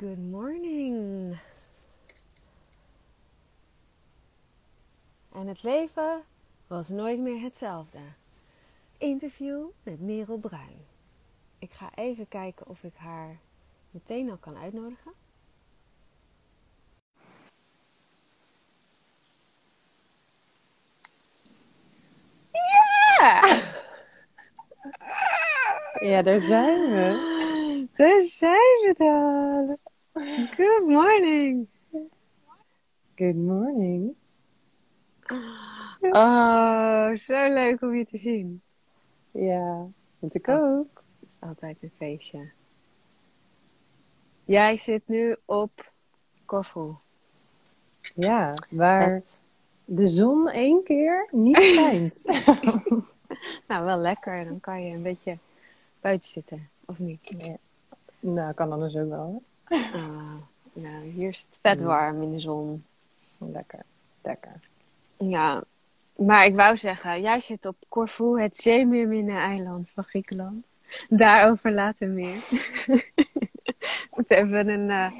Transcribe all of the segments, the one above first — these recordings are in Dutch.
Good morning. En het leven was nooit meer hetzelfde. Interview met Merel Bruin. Ik ga even kijken of ik haar meteen al kan uitnodigen. Ja! Ja, daar zijn we. Daar zijn we dan. Good morning. Good morning. Oh, zo leuk om je te zien. Ja, vind ik ook. Het is altijd een feestje. Jij zit nu op Corfu. Ja, waar de zon één keer niet schijnt. Nou, wel lekker. Dan kan je een beetje buiten zitten, of niet? Ja. nou, kan anders ook wel. Ah, nou, hier is het vet warm in de zon. Lekker, lekker. Ja, maar ik wou zeggen, jij zit op Corfu, het zeemeerminnen-eiland van Griekenland. Daarover later meer. Moet even een, eh,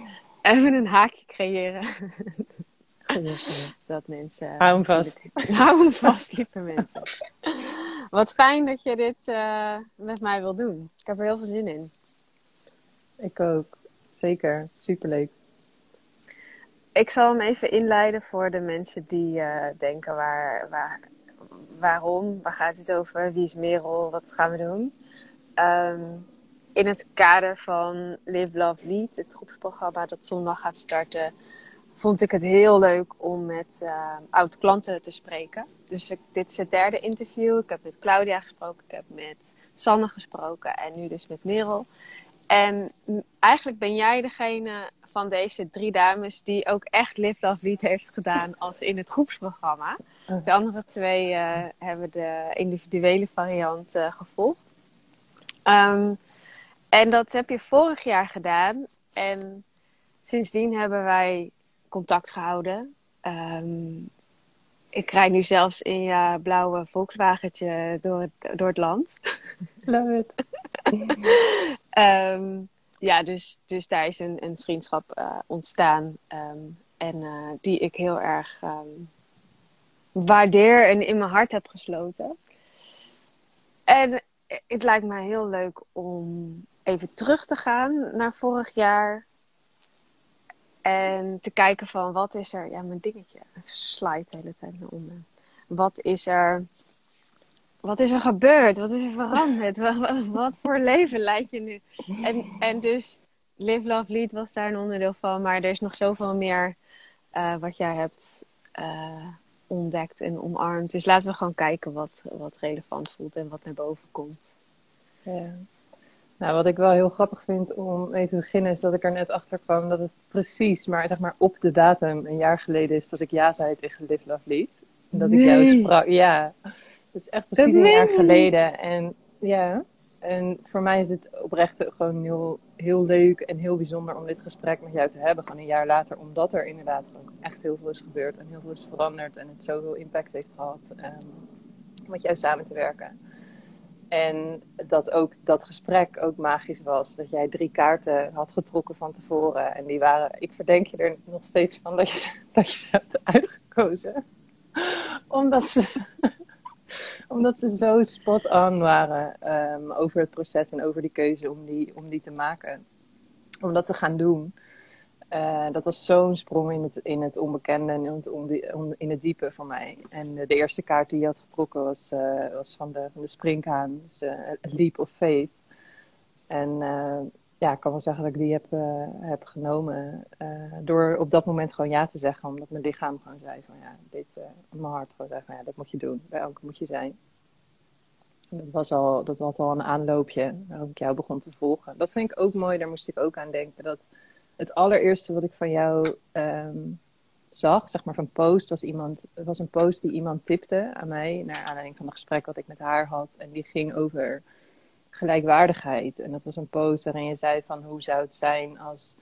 even een haakje creëren. Dat mensen. Hou hem vast. Hou hem vast, lieve mensen. Wat fijn dat je dit eh, met mij wil doen. Ik heb er heel veel zin in. Ik ook. Zeker, superleuk. Ik zal hem even inleiden voor de mensen die eh, denken waar, waar, waarom, waar gaat het over, wie is Merel, wat gaan we doen. Ehm, in het kader van Live Love Lead, het groepsprogramma dat zondag gaat starten, vond ik het heel leuk om met eh, oud-klanten te spreken. Dus dit is het derde interview. Ik heb met Claudia gesproken, ik heb met Sanne gesproken en nu dus met Merel. En eigenlijk ben jij degene van deze drie dames die ook echt Live Love Lead heeft gedaan als in het groepsprogramma. Oh. De andere twee eh, hebben de individuele variant eh, gevolgd. Ehm, en dat heb je vorig jaar gedaan. En sindsdien hebben wij contact gehouden. Ehm, ik rijd nu zelfs in je blauwe Volkswagentje door het, door het land. Love it. Ehm, ja, dus, dus daar is een, een vriendschap eh, ontstaan. ehm, en eh, die ik heel erg ehm, waardeer en in mijn hart heb gesloten. En het lijkt mij heel leuk om even terug te gaan naar vorig jaar. En te kijken van wat is er... Ja, mijn dingetje slide de hele tijd naar onder. Wat is er... Wat is er gebeurd? Wat is er veranderd? Wat, wat, wat voor leven leid je nu? En, en dus Live Love Lead was daar een onderdeel van. Maar er is nog zoveel meer eh, wat jij hebt eh, ontdekt en omarmd. Dus laten we gewoon kijken wat, wat relevant voelt en wat naar boven komt. Ja. Nou, wat ik wel heel grappig vind om mee te beginnen, is dat ik er net achter kwam dat het precies, maar zeg maar op de datum een jaar geleden is dat ik ja zei tegen Live Love Lead. En dat ik jou sprak. Ja, het is echt precies Dat een jaar geleden. En ja, en voor mij is het oprecht gewoon heel, heel leuk en heel bijzonder om dit gesprek met jou te hebben, gewoon een jaar later, omdat er inderdaad ook echt heel veel is gebeurd en heel veel is veranderd en het zoveel impact heeft gehad om met jou samen te werken. En dat ook dat gesprek ook magisch was. Dat jij drie kaarten had getrokken van tevoren. En die waren, ik verdenk je er nog steeds van dat je, dat je ze hebt uitgekozen. Omdat ze, omdat ze zo spot on waren ehm, over het proces en over die keuze om die, om die te maken. Om dat te gaan doen. Eh, dat was zo'n sprong in het, in het onbekende en in het, in diepe voor mij. En de eerste kaart die je had getrokken was, eh, was van, de, van de springhaan, dus het Leap of Faith. En eh, ja, ik kan wel zeggen dat ik die heb, eh, heb genomen eh, door op dat moment gewoon ja te zeggen. Omdat mijn lichaam gewoon zei van ja, dit, eh, mijn hart gewoon zei van ja, dat moet je doen. Bij elke moet je zijn. Dat was, al, dat was al een aanloopje waarop ik jou begon te volgen. Dat vind ik ook mooi, daar moest ik ook aan denken. Dat het allereerste wat ik van jou ehm, zag, zeg maar van post, was, iemand, was een post die iemand tipte aan mij. Naar aanleiding van een gesprek wat ik met haar had. En die ging over gelijkwaardigheid. En dat was een post waarin je zei van hoe zou het zijn als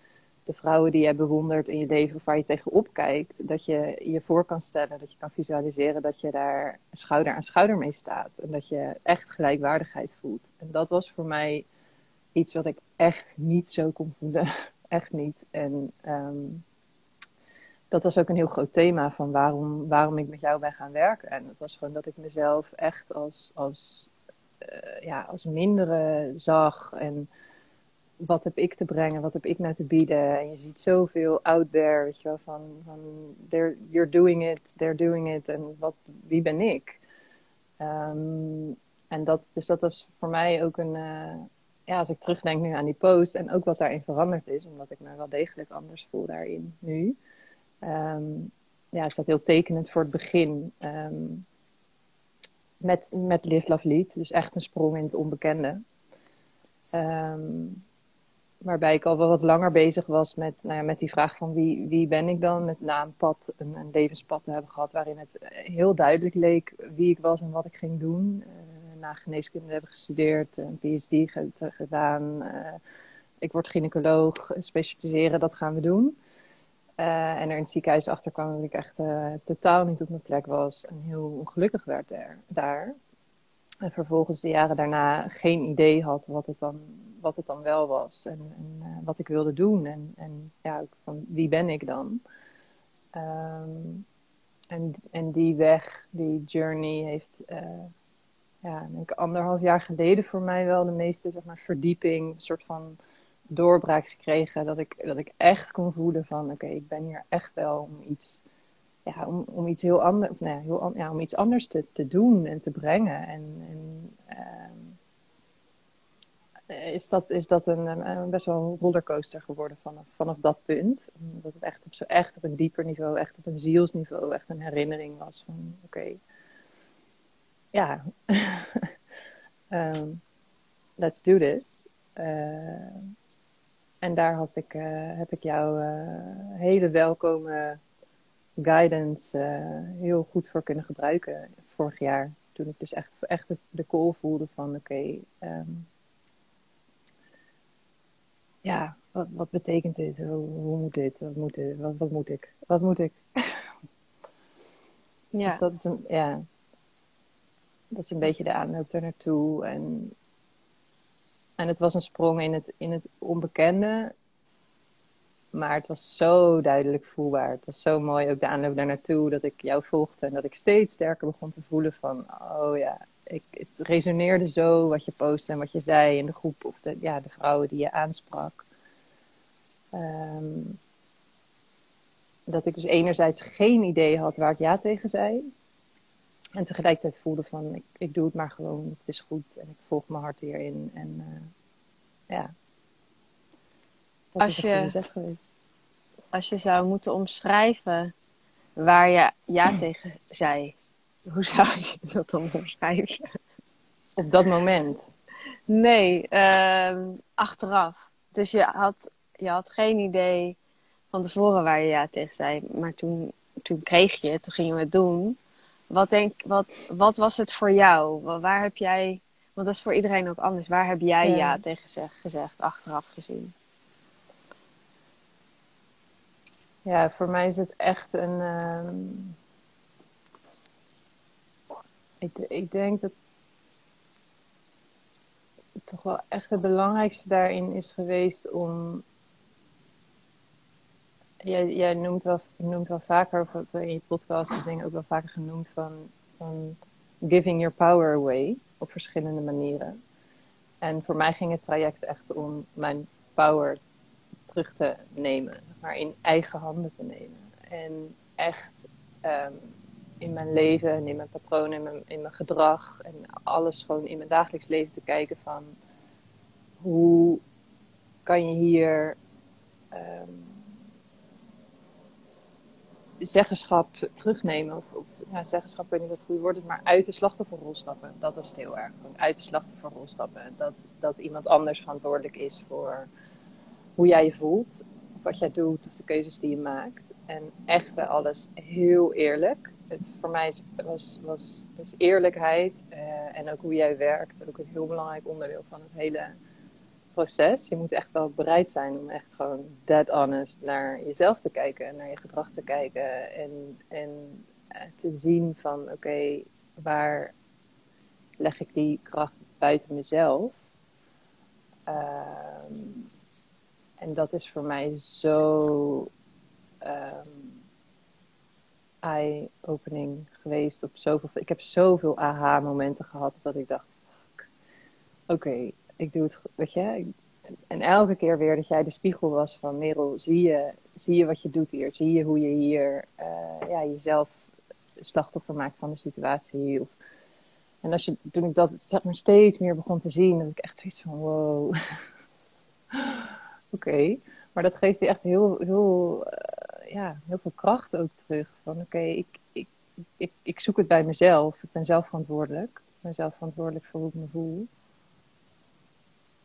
de vrouwen die jij bewondert in je leven of waar je tegenop kijkt, dat je je voor kan stellen, dat je kan visualiseren dat je daar schouder aan schouder mee staat. En dat je echt gelijkwaardigheid voelt. En dat was voor mij iets wat ik echt niet zo kon voelen Echt niet. En ehm, dat was ook een heel groot thema van waarom, waarom ik met jou ben gaan werken. En dat was gewoon dat ik mezelf echt als, als, ja, als mindere zag. En wat heb ik te brengen, wat heb ik nou te bieden. En je ziet zoveel out there, weet je wel, van, van you're doing it, they're doing it. En wat, wie ben ik? Um, en dat, dus dat was voor mij ook een, uh, ja, als ik terugdenk nu aan die post en ook wat daarin veranderd is, omdat ik me wel degelijk anders voel daarin nu. Um, ja, is dat heel tekenend voor het begin. Um, met, met Live Love Lead, dus echt een sprong in het onbekende. Um, waarbij ik al wel wat langer bezig was met, nou ja, met die vraag van wie, wie ben ik dan? Met na een pad, een, levenspad te hebben gehad waarin het heel duidelijk leek wie ik was en wat ik ging doen. Uh, na geneeskunde hebben gestudeerd, een PhD gedaan. Uh, ik word gynaecoloog, specialiseren, dat gaan we doen. Uh, en er in het ziekenhuis achter kwam dat ik echt uh, totaal niet op mijn plek was en heel ongelukkig werd daar. daar. En vervolgens de jaren daarna geen idee had wat het dan, wat het dan wel was en, en uh, wat ik wilde doen. En, en ja, van wie ben ik dan? Um, en, en die weg, die journey heeft ja, denk anderhalf jaar geleden voor mij wel de meeste zeg maar, verdieping, een soort van doorbraak gekregen. Dat ik, dat ik echt kon voelen van oké, ik ben hier echt wel om iets, ja, om, om iets heel anders, ja, heel, om iets anders te, te doen en te brengen. En, en uh, is dat, is dat een, een, best wel een rollercoaster geworden vanaf, vanaf dat punt. Omdat het echt op, zo, echt op een dieper niveau, echt op een zielsniveau, echt een herinnering was van oké ja, um, let's do this. Uh, en daar had ik, uh, heb ik jouw uh, hele welkome guidance heel goed voor kunnen gebruiken vorig jaar. Toen ik dus echt, echt de, de call voelde van oké, okay, um, ja, wat, wat betekent dit? Hoe, hoe moet dit? Wat moet, dit? Wat, wat moet ik? Wat moet ik? ja. Dus dat is een, ja, dat is een beetje de aanloop er naartoe. En, en het was een sprong in het, in het onbekende. Maar het was zo duidelijk voelbaar. Het was zo mooi ook de aanloop daar naartoe dat ik jou volgde. En dat ik steeds sterker begon te voelen van, oh ja, ik, het resoneerde zo wat je postte en wat je zei in de groep. Of de, ja, de vrouwen die je aansprak. Um, dat ik dus enerzijds geen idee had waar ik ja tegen zei. En tegelijkertijd voelde van, ik, ik doe het maar gewoon, het is goed en ik volg mijn hart hierin. En uh, ja, dat als is je, Als je zou moeten omschrijven waar je ja tegen zei, hoe zou je dat dan omschrijven? Op dat moment? Nee, uh, achteraf. Dus je had, je had geen idee van tevoren waar je ja tegen zei, maar toen, toen kreeg je, toen gingen we het doen. Wat, denk, wat, wat was het voor jou? Waar heb jij, want dat is voor iedereen ook anders, waar heb jij ja, ja tegen zeg, gezegd, achteraf gezien? Ja, voor mij is het echt een. Uh, ik, ik denk dat toch wel echt het belangrijkste daarin is geweest om jij, noemt, wel, noemt wel vaker, in je podcast is dingen ook wel vaker genoemd van, van giving your power away op verschillende manieren. En voor mij ging het traject echt om mijn power terug te nemen, maar in eigen handen te nemen. En echt um, in mijn leven en in mijn patronen, in mijn, in mijn gedrag en alles gewoon in mijn dagelijks leven te kijken van hoe kan je hier um, zeggenschap terugnemen. Of, of zeggenschap, ik weet niet wat het goede woord is, maar uit de slachtofferrol stappen. Dat is heel erg. uit de slachtofferrol stappen. Dat, dat iemand anders verantwoordelijk is voor hoe jij je voelt. Of wat jij doet, of de keuzes die je maakt. En echt bij alles heel eerlijk. Het, voor mij is, was, was, was eerlijkheid uh, en ook hoe jij werkt ook een heel belangrijk onderdeel van het hele proces. Je moet echt wel bereid zijn om echt gewoon dead honest naar jezelf te kijken en naar je gedrag te kijken. En, en eh, te zien van oké, waar leg ik die kracht buiten mezelf? En en dat is voor mij zo ehm, eye-opening geweest op zoveel. Ik heb zoveel aha-momenten gehad dat ik dacht: oké, ik doe het. Weet je, en elke keer weer dat jij de spiegel was van Merel, zie je, zie je wat je doet hier? Zie je hoe je hier uh, ja, jezelf slachtoffer maakt van de situatie? Of, en als je, toen ik dat zeg maar steeds meer begon te zien, dat ik echt zoiets van wow. Oké, maar dat geeft je echt heel, heel, uh, ja, heel veel kracht ook terug. Van oké, ik, ik, ik, ik zoek het bij mezelf. Ik ben zelf verantwoordelijk. Ik ben zelf verantwoordelijk voor hoe ik me voel.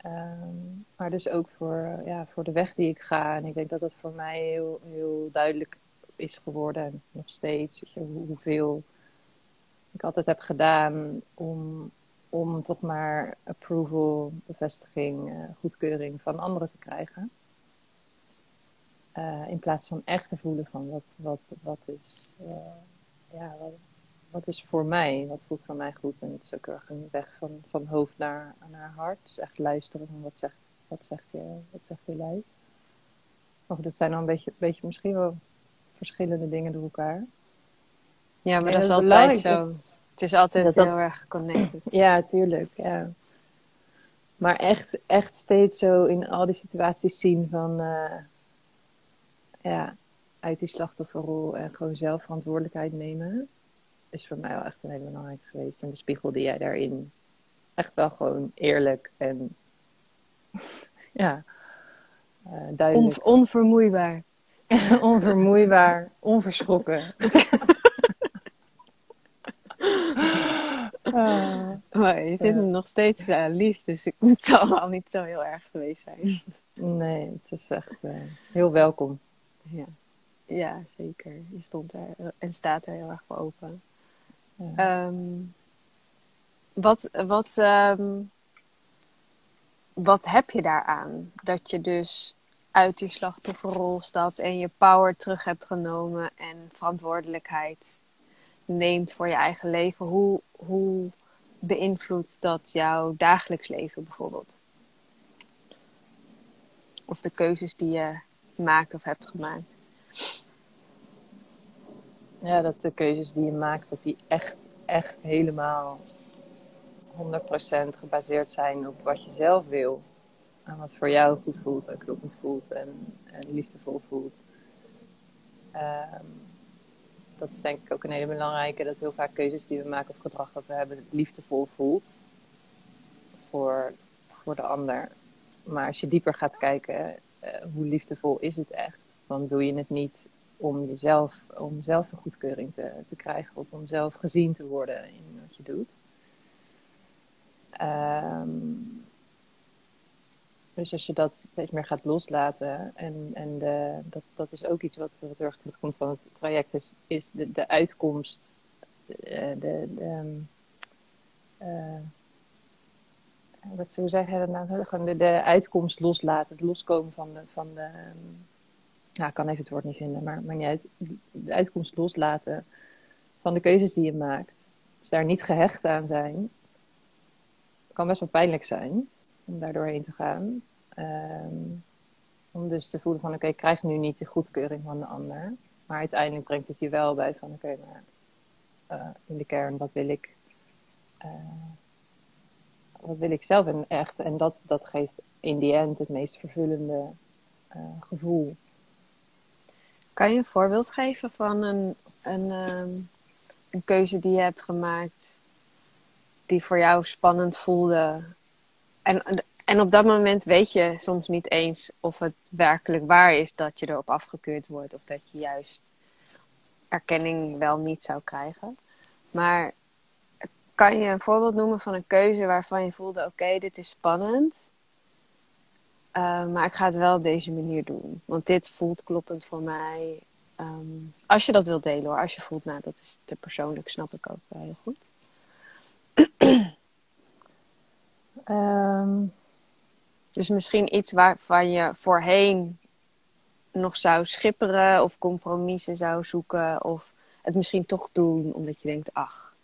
Um, maar dus ook voor, ja, voor de weg die ik ga. En ik denk dat dat voor mij heel, heel duidelijk is geworden. En nog steeds. Je, hoeveel ik altijd heb gedaan om, om toch maar approval, bevestiging, uh, goedkeuring van anderen te krijgen. Uh, in plaats van echt te voelen van wat, wat, wat is, ja, wat, wat is voor mij, wat voelt voor mij goed. En het is ook erg een weg van, van hoofd naar, naar hart. Dus echt luisteren van wat zegt, wat zegt, je, wat zegt je lijf. Of dat zijn dan een beetje, beetje misschien wel verschillende dingen door elkaar. Ja, maar dat is altijd zo. Het is altijd heel erg connected. Ja, tuurlijk. Ja. Maar echt, echt steeds zo in al die situaties zien van... Uh, ja, uit die slachtofferrol en gewoon zelf verantwoordelijkheid nemen is voor mij wel echt een hele belangrijke geweest. En de spiegel die jij daarin echt wel gewoon eerlijk en ja, uh, duidelijk. On, onvermoeibaar. onvermoeibaar, onverschrokken. uh, maar je vindt hem nog steeds uh, lief, dus ik, het zal al niet zo heel erg geweest zijn. Nee, het is echt uh, heel welkom. Ja. ja, zeker. Je stond er en staat er heel erg voor open. Um, wat, wat, um, wat heb je daaraan? Dat je dus uit die slachtofferrol stapt en je power terug hebt genomen en verantwoordelijkheid neemt voor je eigen leven. Hoe, hoe beïnvloedt dat jouw dagelijks leven bijvoorbeeld? Of de keuzes die je maakt of hebt gemaakt? Ja, dat de keuzes die je maakt, dat die echt, echt helemaal 100% gebaseerd zijn op wat je zelf wil. En wat voor jou goed voelt en kloppend voelt en, liefdevol voelt. Um, dat is denk ik ook een hele belangrijke, dat heel vaak keuzes die we maken of gedrag dat we hebben, liefdevol voelt voor, voor de ander. Maar als je dieper gaat kijken, uh, hoe liefdevol is het echt? Dan doe je het niet om jezelf, om zelf de goedkeuring te, te krijgen of om zelf gezien te worden in wat je doet. Um, dus als je dat steeds meer gaat loslaten, en, en de, dat, dat is ook iets wat, wat heel erg terugkomt van het traject, is, is de, de uitkomst, de, de, de uh, wat zou zeggen, nou, gewoon de, de uitkomst loslaten, het loskomen van de, van de ja, ik kan even het woord niet vinden, maar, maar niet. De uitkomst loslaten van de keuzes die je maakt. Dus daar niet gehecht aan zijn. kan best wel pijnlijk zijn om daar doorheen te gaan. Um, om dus te voelen van oké, ik krijg nu niet de goedkeuring van de ander. Maar uiteindelijk brengt het je wel bij van oké, maar uh, in de kern, wat wil ik? Uh, wat wil ik zelf en echt? En dat, dat geeft in die end het meest vervullende uh, gevoel. Kan je een voorbeeld geven van een, een, um, een keuze die je hebt gemaakt die voor jou spannend voelde? En, en op dat moment weet je soms niet eens of het werkelijk waar is dat je erop afgekeurd wordt of dat je juist erkenning wel niet zou krijgen. Maar kan je een voorbeeld noemen van een keuze waarvan je voelde: oké, dit is spannend. Uh, maar ik ga het wel op deze manier doen. Want dit voelt kloppend voor mij. Um, als je dat wilt delen hoor. Als je voelt, nou dat is te persoonlijk, snap ik ook wel heel goed. um, dus misschien iets waarvan je voorheen nog zou schipperen of compromissen zou zoeken. Of het misschien toch doen omdat je denkt, ach,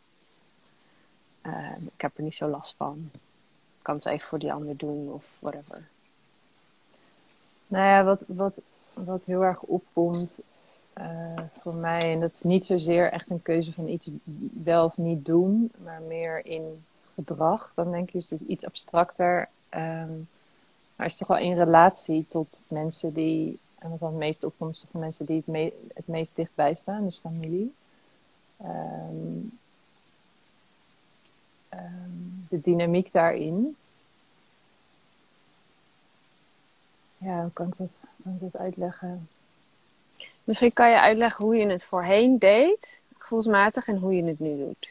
uh, ik heb er niet zo last van. Ik kan het even voor die ander doen of whatever. Nou ja, wat, wat, wat heel erg opkomt uh, voor mij, en dat is niet zozeer echt een keuze van iets wel of niet doen, maar meer in gedrag. Dan denk je, dus iets abstracter. Um, maar is toch wel in relatie tot mensen die, en wat het meest opkomt, is toch mensen die het, me het meest dichtbij staan, dus familie. Um, um, de dynamiek daarin. Ja, hoe kan ik dat, kan ik dat uitleggen? Misschien kan je uitleggen hoe je het voorheen deed, gevoelsmatig, en hoe je het nu doet.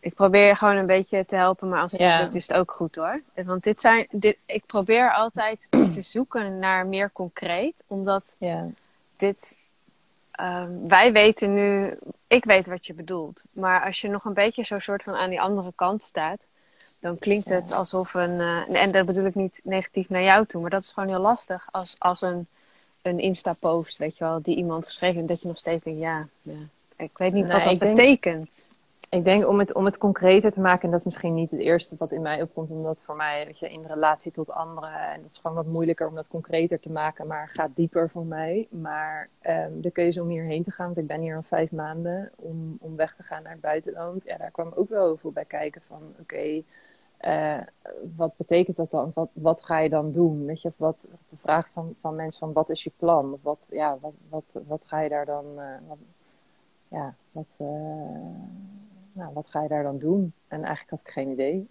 Ik probeer gewoon een beetje te helpen, maar als het ja. lukt is het ook goed hoor. Want dit zijn, dit, ik probeer altijd te zoeken naar meer concreet, omdat ja. dit, um, wij weten nu, ik weet wat je bedoelt. Maar als je nog een beetje zo soort van aan die andere kant staat, dan klinkt het alsof een, uh, en dat bedoel ik niet negatief naar jou toe, maar dat is gewoon heel lastig als, als een, een Insta-post, weet je wel, die iemand geschreven heeft, dat je nog steeds denkt, ja, ja ik weet niet wat dat betekent. Ik denk om het, om het concreter te maken, en dat is misschien niet het eerste wat in mij opkomt, omdat voor mij, dat je in relatie tot anderen, en dat is gewoon wat moeilijker om dat concreter te maken, maar gaat dieper voor mij. Maar um, de keuze om hierheen te gaan, want ik ben hier al vijf maanden, om, om weg te gaan naar het buitenland, ja, daar kwam ook wel heel veel bij kijken van, oké, uh, wat betekent dat dan? Wat, wat ga je dan doen? Weet je, wat, de vraag van, van mensen van, wat is je plan? Of wat, ja, wat, wat, wat ga je daar dan, uh, wat, ja, wat... Uh, nou, wat ga je daar dan doen? En eigenlijk had ik geen idee.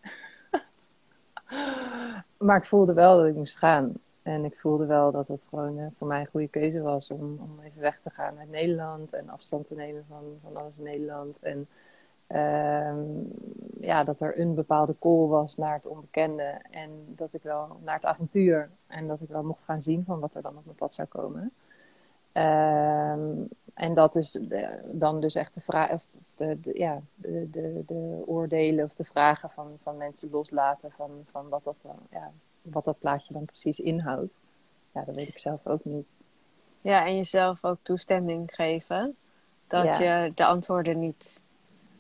maar ik voelde wel dat ik moest gaan. En ik voelde wel dat het gewoon uh, voor mij een goede keuze was om, om even weg te gaan uit Nederland en afstand te nemen van, van alles in Nederland. En uh, ja, dat er een bepaalde call was naar het onbekende en dat ik wel naar het avontuur en dat ik wel mocht gaan zien van wat er dan op mijn pad zou komen. Uh, en dat is dan dus echt de vraag, of de, de, ja, de, de, de, oordelen of de vragen van, van mensen loslaten van, van wat, dat dan, ja, wat dat plaatje dan precies inhoudt. Ja, dat weet ik zelf ook niet. Ja, en jezelf ook toestemming geven dat je de antwoorden niet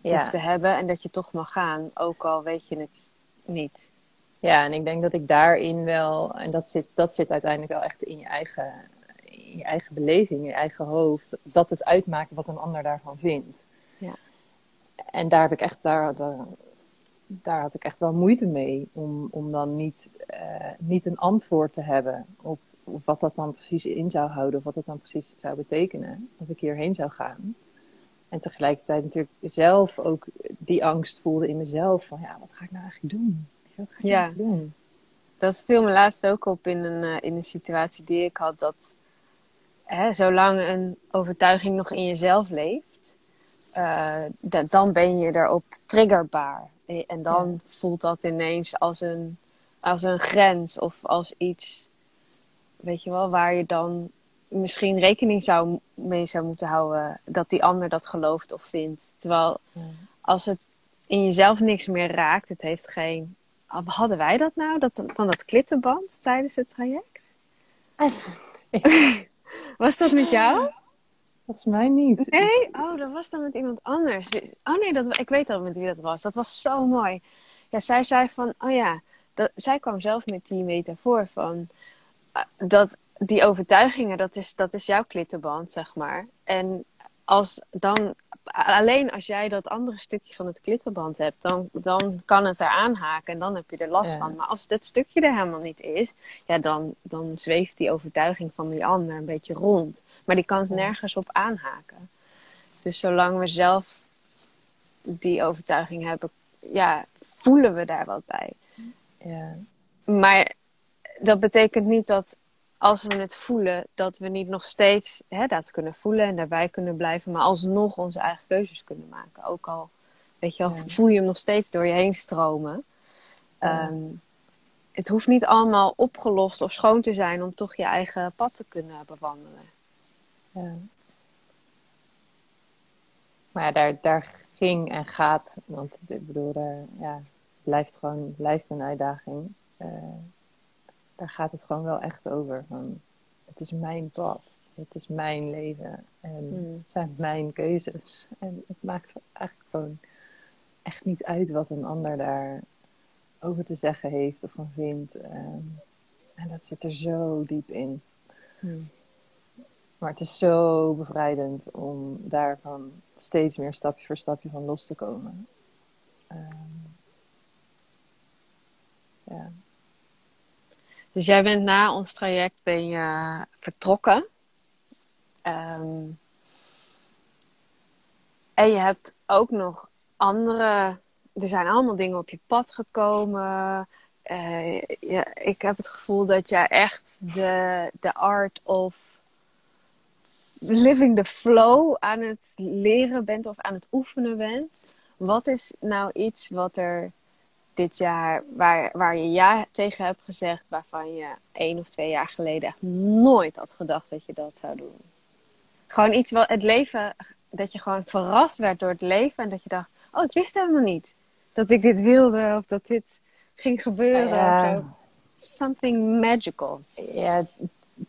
ja. hoeft te hebben en dat je toch mag gaan, ook al weet je het niet. Ja, en ik denk dat ik daarin wel, en dat zit, dat zit uiteindelijk wel echt in je eigen je eigen beleving, je eigen hoofd, dat het uitmaakt wat een ander daarvan vindt. Ja. En daar heb ik echt, daar, daar, daar had ik echt wel moeite mee om, om dan niet, uh, niet een antwoord te hebben op, op wat dat dan precies in zou houden, of wat dat dan precies zou betekenen, als ik hierheen zou gaan. En tegelijkertijd natuurlijk zelf ook die angst voelde in mezelf van ja, wat ga ik nou eigenlijk doen? Wat ga ik ja. Nou doen? Dat viel me laatst ook op in een, uh, in een situatie die ik had. Dat hè, zolang een overtuiging nog in jezelf leeft, uh, dan ben je erop triggerbaar. En dan voelt dat ineens als een, als een grens of als iets, weet je wel, waar je dan misschien rekening zou, mee zou moeten houden dat die ander dat gelooft of vindt. Terwijl als het in jezelf niks meer raakt, het heeft geen. Hadden wij dat nou, dat, van dat klittenband tijdens het traject? Was dat met jou? Volgens mij niet. Nee? Oh, dat was dan met iemand anders. Oh nee, dat, ik weet al met wie dat was. Dat was zo mooi. Ja, zij zei van, oh ja, dat, zij kwam zelf met die metafoor van uh, dat die overtuigingen, dat is, dat is jouw klittenband, zeg maar. En als dan alleen als jij dat andere stukje van het klittenband hebt, dan, dan kan het er aanhaken en dan heb je er last van. Maar als dat stukje er helemaal niet is, ja, dan, dan zweeft die overtuiging van die ander een beetje rond. Maar die kan nergens op aanhaken. Dus zolang we zelf die overtuiging hebben, ja, voelen we daar wat bij. Ja. Maar dat betekent niet dat als we het voelen, dat we niet nog steeds hè, dat kunnen voelen en daarbij kunnen blijven, maar alsnog onze eigen keuzes kunnen maken. Ook al, weet je voel je hem nog steeds door je heen stromen. Ehm, het hoeft niet allemaal opgelost of schoon te zijn om toch je eigen pad te kunnen bewandelen. Ja. Maar daar, daar ging en gaat, want ik bedoel, daar, ja, blijft gewoon blijft een uitdaging. Uh, daar gaat het gewoon wel echt over. Van, het is mijn pad. Het is mijn leven. En hmm. het zijn mijn keuzes. En het maakt eigenlijk gewoon echt niet uit wat een ander daarover over te zeggen heeft of van vindt. Ehm, en dat zit er zo diep in. Hmm. Maar het is zo bevrijdend om daarvan steeds meer stapje voor stapje van los te komen. Um, ja. Dus jij bent na ons traject ben je vertrokken. Um, en je hebt ook nog andere. Er zijn allemaal dingen op je pad gekomen. Ja, ik heb het gevoel dat jij echt de, de art of living the flow aan het leren bent of aan het oefenen bent. Wat is nou iets wat er dit jaar, waar, waar je ja tegen hebt gezegd, waarvan je één of twee jaar geleden echt nooit had gedacht dat je dat zou doen? Gewoon iets wat het leven, dat je gewoon verrast werd door het leven en dat je dacht, oh, ik wist helemaal niet dat ik dit wilde of dat dit ging gebeuren. Ja. Something magical. Ja,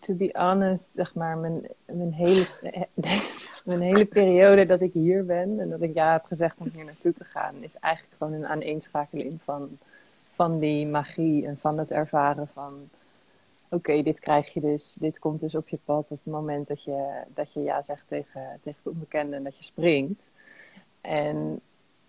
to be honest, zeg maar, mijn, mijn, hele, mijn hele periode dat ik hier ben en dat ik ja heb gezegd om hier naartoe te gaan, is eigenlijk gewoon een aaneenschakeling van, van die magie en van het ervaren van oké, dit krijg je dus, dit komt dus op je pad op het moment dat je, dat je ja zegt tegen, tegen de onbekende en dat je springt. En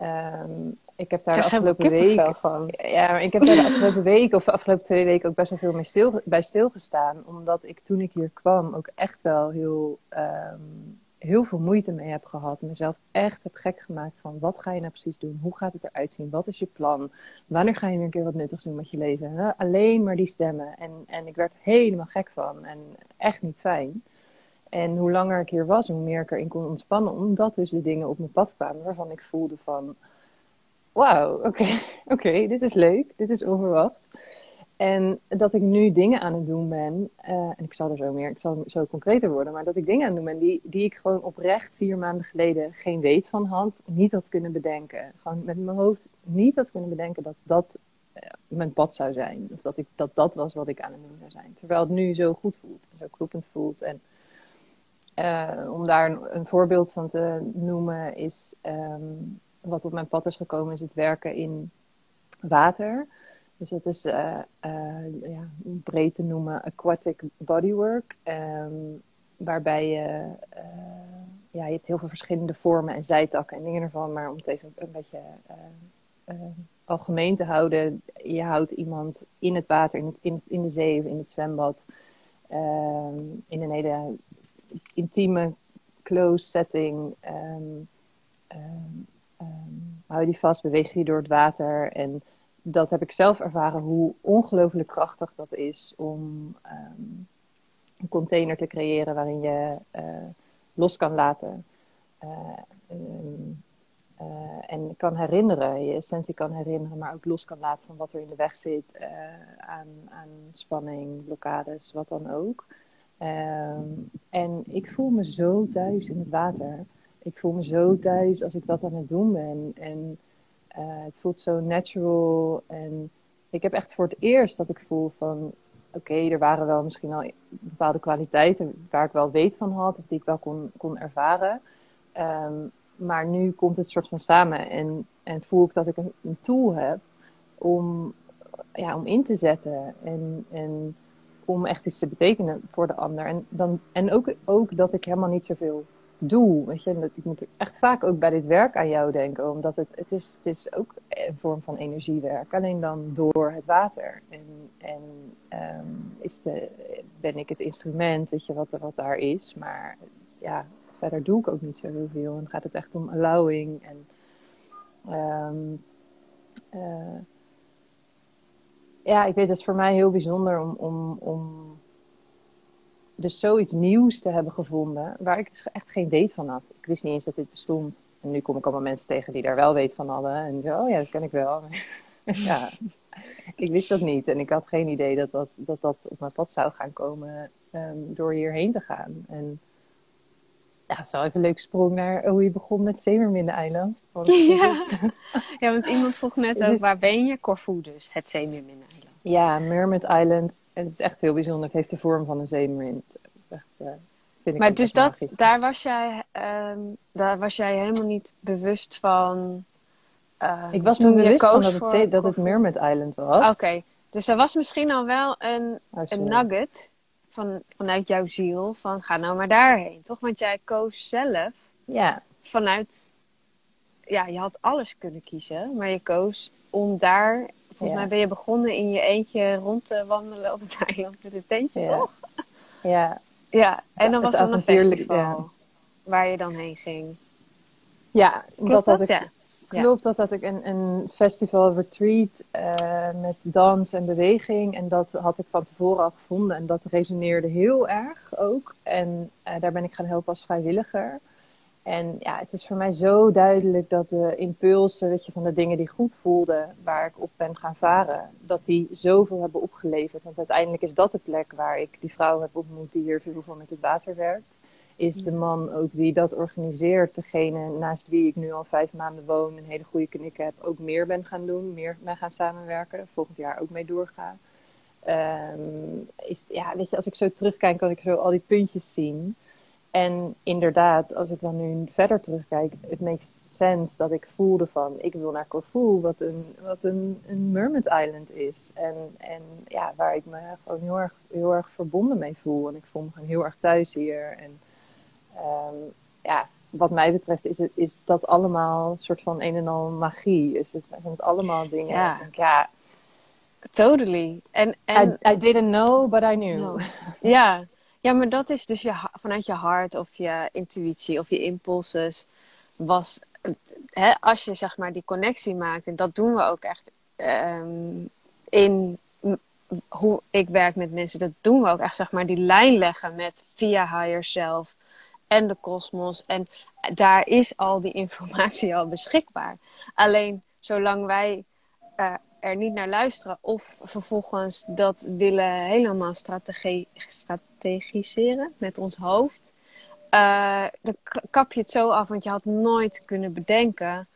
um, ik heb daar de afgelopen week van. Ja, maar ik heb daar de afgelopen week of de afgelopen twee weken ook best wel veel mee stil, bij stilgestaan. Omdat ik toen ik hier kwam ook echt wel heel, um, heel veel moeite mee heb gehad. Mezelf echt heb gek gemaakt van wat ga je nou precies doen? Hoe gaat het eruit zien? Wat is je plan? Wanneer ga je weer een keer wat nuttigs doen met je leven? Alleen maar die stemmen. En, en ik werd helemaal gek van. En echt niet fijn. En hoe langer ik hier was, hoe meer ik erin kon ontspannen. Omdat dus de dingen op mijn pad kwamen waarvan ik voelde van wauw, oké, oké, dit is leuk, dit is onverwacht. En dat ik nu dingen aan het doen ben, uh, en ik zal er zo meer, ik zal zo concreter worden, maar dat ik dingen aan het doen ben die, die ik gewoon oprecht vier maanden geleden geen weet van had, niet had kunnen bedenken. Gewoon met mijn hoofd niet had kunnen bedenken dat dat uh, mijn pad zou zijn. Of dat, ik, dat dat was wat ik aan het doen zou zijn. Terwijl het nu zo goed voelt, zo kloppend voelt. En uh, om daar een, voorbeeld van te noemen is. Um, wat op mijn pad is gekomen, is het werken in water. Dus dat is uh, uh, ja, breed te noemen aquatic bodywork. Um, waarbij je, ja, je hebt heel veel verschillende vormen en zijtakken en dingen ervan. Maar om het even een beetje algemeen te houden. Je houdt iemand in het water, in, in de zee of in het zwembad. Ehm, in een hele intieme, close setting. Um, um, hou die vast, beweeg je door het water. En dat heb ik zelf ervaren hoe ongelooflijk krachtig dat is om een container te creëren waarin je uh, los kan laten. Um, uh, en kan herinneren, je essentie kan herinneren, maar ook los kan laten van wat er in de weg zit aan, aan spanning, blokkades, wat dan ook. Um, en ik voel me zo thuis in het water ik voel me zo thuis als ik dat aan het doen ben. En uh, het voelt zo natural. En ik heb echt voor het eerst dat ik voel van... Oké, er waren wel misschien al bepaalde kwaliteiten waar ik wel weet van had. Of die ik wel kon, kon ervaren. Um, maar nu komt het soort van samen. En, en voel ik dat ik een, een tool heb om, ja, om in te zetten. En... en om echt iets te betekenen voor de ander. En, dan, en ook, ook dat ik helemaal niet zoveel doe. Weet je, ik moet echt vaak ook bij dit werk aan jou denken, omdat het, het, is, het is ook een vorm van energiewerk, alleen dan door het water. En, en um, is de, ben ik het instrument, weet je, wat, wat daar is. Maar ja, verder doe ik ook niet zo heel veel. En gaat het echt om allowing en. Um, uh, ja, ik weet, het is voor mij heel bijzonder om, om, om dus zoiets nieuws te hebben gevonden waar ik dus echt geen weet van had. Ik wist niet eens dat dit bestond. En nu kom ik allemaal mensen tegen die daar wel weet van hadden. En zo, oh ja, dat ken ik wel. ja, ik wist dat niet. En ik had geen idee dat dat, dat, dat op mijn pad zou gaan komen um, door hierheen te gaan. En ja, zo even een leuke sprong naar hoe je begon met Zeemerminne-eiland. Ja. ja, want iemand vroeg net ook, waar ben je? Corfu dus, het Zeemerminne-eiland. Ja, Mermaid Island. Het is echt heel bijzonder. Het heeft de vorm van een zeemerin. Echt, uh, maar dus dat, daar was, jij, um, daar was jij helemaal niet bewust van eh, Ik was me bewust van dat het, zee- dat het Mermaid Island was. Oké, dus er was misschien al wel een, Oh, een nugget van, vanuit jouw ziel van ga nou maar daarheen, toch? Want jij koos zelf Ja, vanuit, ja, je had alles kunnen kiezen, maar je koos om daar, volgens Ja. mij ben je begonnen in je eentje rond te wandelen op het eiland met een tentje, Ja. toch? ja. Ja, en dan was er een festival waar je dan heen ging. ja Klopt dat dat? had ik, Ja. Klopt, dat had ik een, een festival retreat eh, met dans en beweging. En dat had ik van tevoren al gevonden. En dat resoneerde heel erg ook. En eh, daar ben ik gaan helpen als vrijwilliger. En ja, het is voor mij zo duidelijk dat de impulsen, weet je, van de dingen die goed voelden, waar ik op ben gaan varen, dat die zoveel hebben opgeleverd. Want uiteindelijk is dat de plek waar ik die vrouw heb ontmoet die hier veel met het water werkt. Is de man ook die dat organiseert, degene naast wie ik nu al vijf maanden woon, een hele goede knik heb, ook meer ben gaan doen, meer mee gaan samenwerken, volgend jaar ook mee doorga. Ehm, is, ja, weet je, als ik zo terugkijk, kan ik zo al die puntjes zien. En inderdaad, als ik dan nu verder terugkijk, het makes sense dat ik voelde van, ik wil naar Corfu, wat een, wat een, een Mermaid Island is. En, en ja, waar ik me gewoon heel erg, heel erg verbonden mee voel. En ik voel me gewoon heel erg thuis hier. En ehm, ja, wat mij betreft is, het, is dat allemaal een soort van een en al magie. Is het, zijn het allemaal dingen. Ja. Denk, ja, Totally. En, en I, I didn't know, but I knew. No. Ja. ja, maar dat is dus je, vanuit je hart of je intuïtie of je impulses. Was, hè, als je zeg maar die connectie maakt, en dat doen we ook echt ehm, in hoe ik werk met mensen, dat doen we ook echt zeg maar die lijn leggen met via higher self en de kosmos. En daar is al die informatie al beschikbaar. Alleen zolang wij eh, er niet naar luisteren of vervolgens dat willen helemaal strategiseren met ons hoofd, eh, dan kap je het zo af, want je had nooit kunnen bedenken.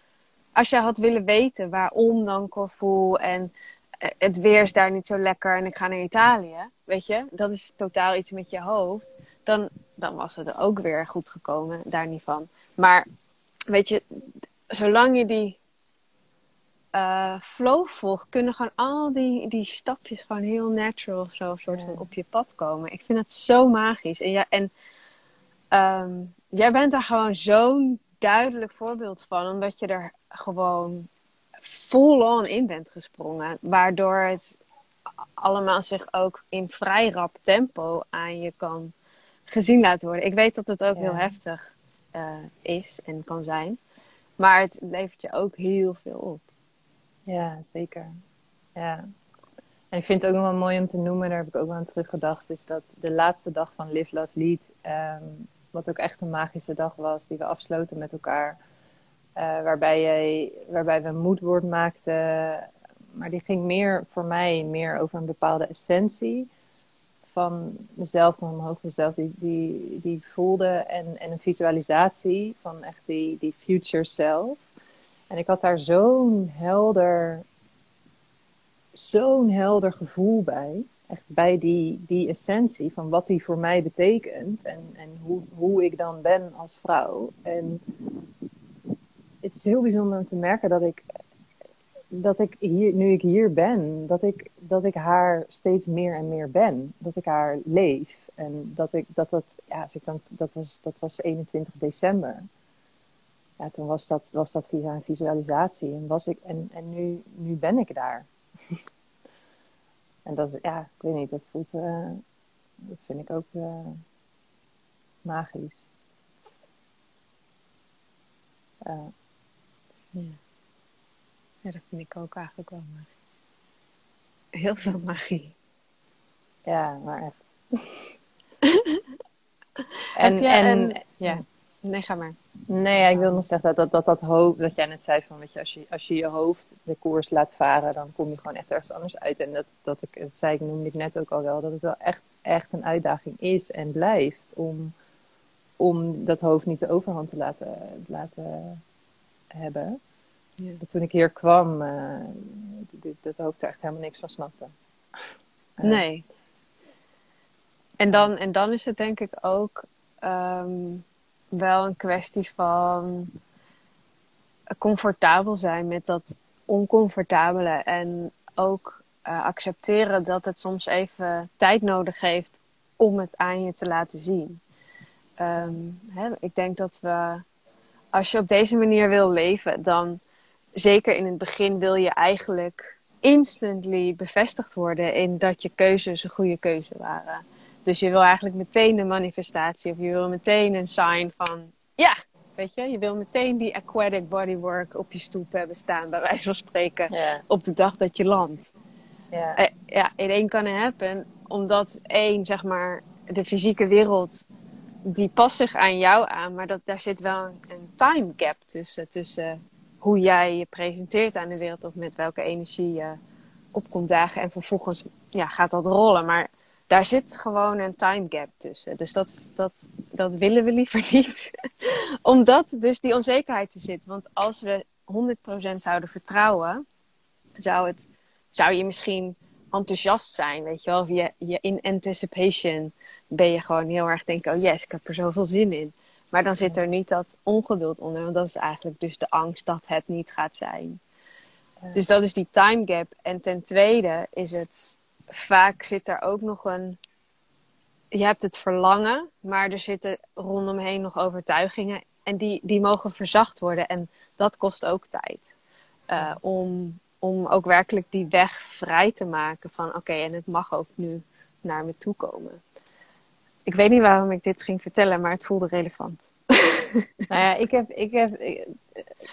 Als je had willen weten waarom dan Corfu en eh, het weer is daar niet zo lekker en ik ga naar Italië, weet je, dat is totaal iets met je hoofd, dan, dan was het er ook weer goed gekomen, daar niet van. Maar weet je, zolang je die eh, flow volgt, kunnen gewoon al die, die stapjes gewoon heel natural of zo soort Ja. van op je pad komen. Ik vind het zo magisch. En, ja, en ehm, jij bent daar gewoon zo'n duidelijk voorbeeld van, omdat je er gewoon full-on in bent gesprongen. Waardoor het allemaal zich ook in vrij rap tempo aan je kan gezien laten worden. Ik weet dat het ook Ja. heel heftig eh, is en kan zijn. Maar het levert je ook heel veel op. Ja, zeker. Ja. En ik vind het ook nog wel mooi om te noemen, daar heb ik ook wel aan teruggedacht, is dat de laatste dag van Live Love Lead, ehm, wat ook echt een magische dag was, die we afsloten met elkaar, eh, waarbij, jij, waarbij we een moodboard maakten, maar die ging meer voor mij meer over een bepaalde essentie van mezelf dan omhoog mezelf die, die, die voelde en, en een visualisatie van echt die, die future self. En ik had daar zo'n helder, zo'n helder gevoel bij. Echt bij die, die essentie van wat die voor mij betekent. En, en hoe, hoe ik dan ben als vrouw. En het is heel bijzonder om te merken dat ik, dat ik hier, nu ik hier ben, dat ik, dat ik haar steeds meer en meer ben. Dat ik haar leef. En dat ik dat, dat ja, als ik dan, dat, was, dat was 21 december ja, toen was dat, was dat via een visualisatie. En, was ik, en, en nu, nu ben ik daar. en dat ja, ik weet niet, dat voelt, eh, dat vind ik ook eh, magisch. Ja. ja, dat vind ik ook eigenlijk wel magie. Heel veel magie. ja, maar echt. Je en, een- ja. Nee, ga maar. Nee, ja, ik wil nog zeggen dat dat, dat, dat hoofd, dat jij net zei van, weet je, als je, als je je hoofd de koers laat varen, dan kom je gewoon echt ergens anders uit. En dat, dat ik, dat zei ik, noemde ik net ook al wel, dat het wel echt, echt een uitdaging is en blijft om, om dat hoofd niet de overhand te laten, laten hebben. Toen ik hier kwam, eh dit, dat hoofd er echt helemaal niks van snapte. Eh, Nee. En dan, en dan is het denk ik ook ehm, wel een kwestie van comfortabel zijn met dat oncomfortabele. En ook uh, accepteren dat het soms even tijd nodig heeft om het aan je te laten zien. Um, hè, ik denk dat we, als je op deze manier wil leven, dan zeker in het begin wil je eigenlijk instantly bevestigd worden in dat je keuzes een goede keuze waren. Dus je wil eigenlijk meteen de manifestatie of je wil meteen een sign van ja, weet je, je wil meteen die aquatic bodywork op je stoep hebben staan, bij wijze van spreken, op de dag dat je landt. Ja, uh, ja in één kan het happen, omdat één, zeg maar, de fysieke wereld, die past zich aan jou aan, maar dat, daar zit wel een, een time gap tussen, tussen hoe jij je presenteert aan de wereld of met welke energie je opkomt dagen en vervolgens ja, gaat dat rollen. Maar daar zit gewoon een time gap tussen. Dus dat, dat, dat willen we liever niet. Omdat dus die onzekerheid er zit. Want als we 100% zouden vertrouwen, zou, het, zou je misschien enthousiast zijn, weet je wel. Je, je in anticipation ben je gewoon heel erg denken, oh yes, ik heb er zoveel zin in. Maar dan zit er niet dat ongeduld onder, want dat is eigenlijk dus de angst dat het niet gaat zijn. Dus dat is die time gap. En ten tweede is het vaak zit er ook nog een. Je hebt het verlangen, maar er zitten rondomheen nog overtuigingen. En die, die mogen verzacht worden. En dat kost ook tijd. Uh, om, om ook werkelijk die weg vrij te maken van oké, en het mag ook nu naar me toe komen. Ik weet niet waarom ik dit ging vertellen, maar het voelde relevant. nou ja, ik heb, ik, heb, ik,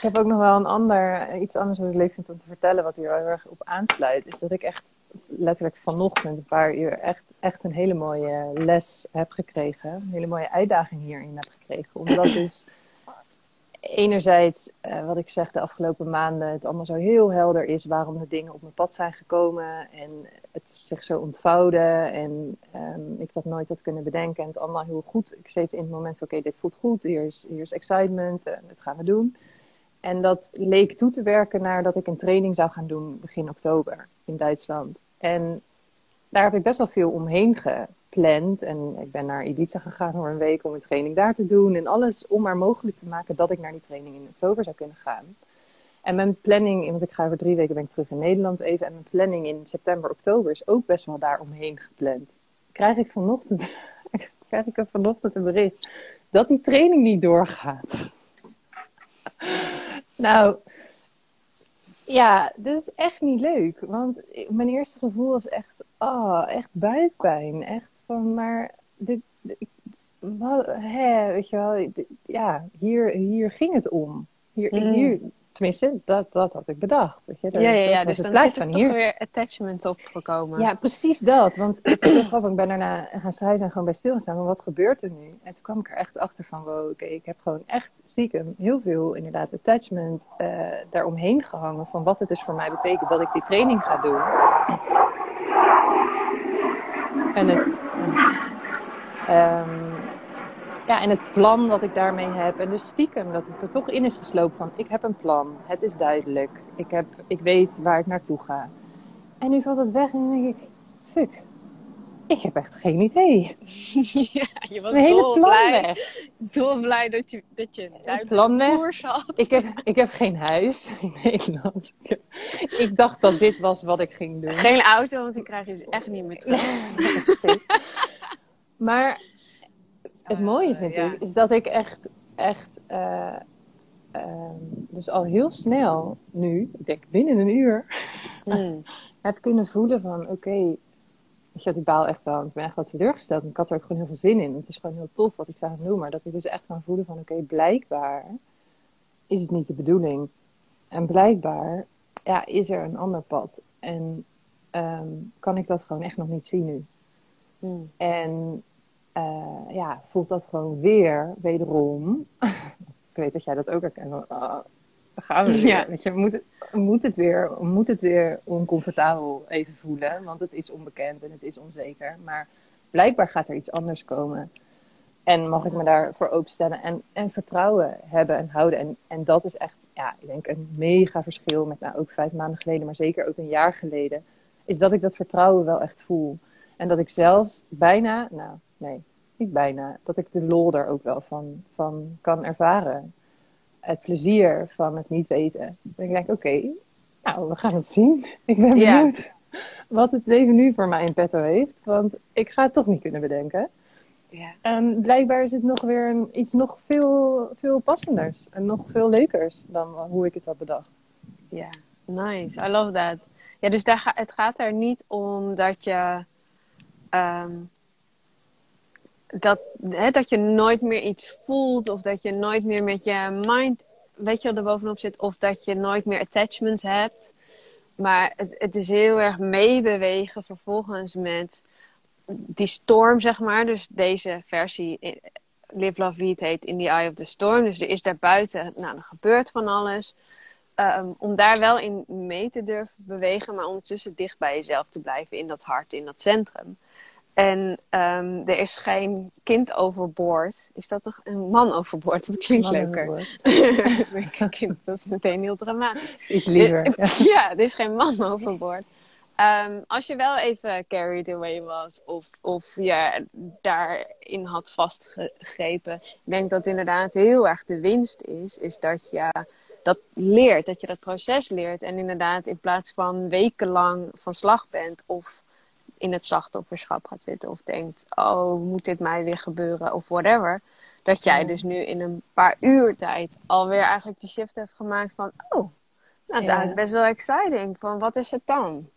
heb ook nog wel een ander, iets anders wat ik leuk vind om te vertellen, wat hier heel erg op aansluit. Is dat ik echt letterlijk vanochtend een paar uur echt, echt een hele mooie les heb gekregen. Een hele mooie uitdaging hierin heb gekregen. Omdat dus enerzijds, uh, wat ik zeg de afgelopen maanden, het allemaal zo heel helder is waarom de dingen op mijn pad zijn gekomen. En het zich zo ontvouwde. En um, ik dat nooit had kunnen bedenken. En het allemaal heel goed. Ik steeds in het moment van oké, dit voelt goed. Hier is, hier is excitement. En dat gaan we doen. En dat leek toe te werken naar dat ik een training zou gaan doen begin oktober in Duitsland. En daar heb ik best wel veel omheen gepland. En ik ben naar Ibiza gegaan voor een week om een training daar te doen. En alles om maar mogelijk te maken dat ik naar die training in oktober zou kunnen gaan. En mijn planning, want ik ga over drie weken ben ik terug in Nederland even. En mijn planning in september, oktober is ook best wel daar omheen gepland. Krijg ik vanochtend, krijg ik vanochtend een bericht dat die training niet doorgaat. nou, ja, dat is echt niet leuk. Want mijn eerste gevoel was echt, oh, echt buikpijn. Echt van, maar dit, wat, hè, weet je wel, ja, hier, hier ging het om. Hier, mm. hier, tenminste, dat, dat had ik bedacht. Weet je? Ja, ja, ja dus dan zit er toch hier. weer attachment opgekomen. Ja, precies dat. Want grappig, ik ben daarna gaan schrijven en gewoon bij stilgestaan. Maar wat gebeurt er nu? En toen kwam ik er echt achter van, wow, oké, ik heb gewoon echt stiekem heel veel inderdaad attachment uh, daaromheen gehangen. Van wat het dus voor mij betekent dat ik die training ga doen. En het... Um, ja, en het plan wat ik daarmee heb. En dus stiekem dat het er toch in is geslopen van ik heb een plan. Het is duidelijk. Ik, heb, ik weet waar ik naartoe ga. En nu valt het weg en dan denk ik, fuck. Ik heb echt geen idee. ja, je was hele blij. Weg. blij dat je, dat je een plan koers had. Ik heb, ik heb geen huis in Nederland. Ik dacht dat dit was wat ik ging doen. Geen auto, want die krijg je dus echt niet meer terug. maar het oh mooie vind ik, is dat ik echt, echt uh, uh, dus al heel snel nu, ik denk binnen een uur, mm. heb kunnen voelen van oké, okay, weet je, ik baal echt wel, ik ben echt wat teleurgesteld. Ik had er ook gewoon heel veel zin in. Het is gewoon heel tof wat ik zou doen, maar dat ik dus echt kan voelen van oké, okay, blijkbaar is het niet de bedoeling. En blijkbaar ja, is er een ander pad. En um, kan ik dat gewoon echt nog niet zien nu. Mm. En uh, ja, voelt dat gewoon weer, wederom. ik weet dat jij dat ook herkent. Gaan we weer. Ja. Weet je, moet, het, moet, het weer, moet het weer oncomfortabel even voelen. Want het is onbekend en het is onzeker. Maar blijkbaar gaat er iets anders komen. En mag ik me daarvoor openstellen en, en vertrouwen hebben en houden. En, en dat is echt, ja, ik denk een mega verschil met nou ook vijf maanden geleden, maar zeker ook een jaar geleden. Is dat ik dat vertrouwen wel echt voel. En dat ik zelfs bijna, nou nee, niet bijna, dat ik de lol er ook wel van, van kan ervaren. Het plezier van het niet weten. Dan denk ik, oké, nou, we gaan het zien. Ik ben benieuwd wat het leven nu voor mij in petto heeft. Want ik ga het toch niet kunnen bedenken. Ja. En blijkbaar is het nog weer een, iets nog veel, veel passenders. En nog veel leukers dan hoe ik het had bedacht. Ja, nice. I love that. Ja, dus daar het gaat er niet om dat je... Ehm, dat, hè, dat je nooit meer iets voelt. Of dat je nooit meer met je mind... Weet je, er bovenop zit. Of dat je nooit meer attachments hebt. Maar het, het is heel erg meebewegen vervolgens met die storm, zeg maar. Dus deze versie, eh, Live Love Lead, heet In the Eye of the Storm. Dus er is daarbuiten, nou, er gebeurt van alles. Ehm, om daar wel in mee te durven bewegen, maar ondertussen dicht bij jezelf te blijven in dat hart, in dat centrum. En um, er is geen kind overboord. Is dat toch een man overboord? Dat klinkt leuker. kind, dat is meteen heel dramatisch. Iets liever. Ja, er is geen man overboord. Um, als je wel even carried away was of, of je daarin had vastgegrepen. Ik denk dat inderdaad heel erg de winst is, is dat je dat leert, dat je dat proces leert. En inderdaad in plaats van wekenlang van slag bent of in het slachtofferschap gaat zitten of denkt, oh, moet dit mij weer gebeuren of whatever. Dat jij dus nu in een paar uur tijd alweer eigenlijk de shift hebt gemaakt van, oh, nou, dat is eigenlijk best wel exciting. Van wat is het dan?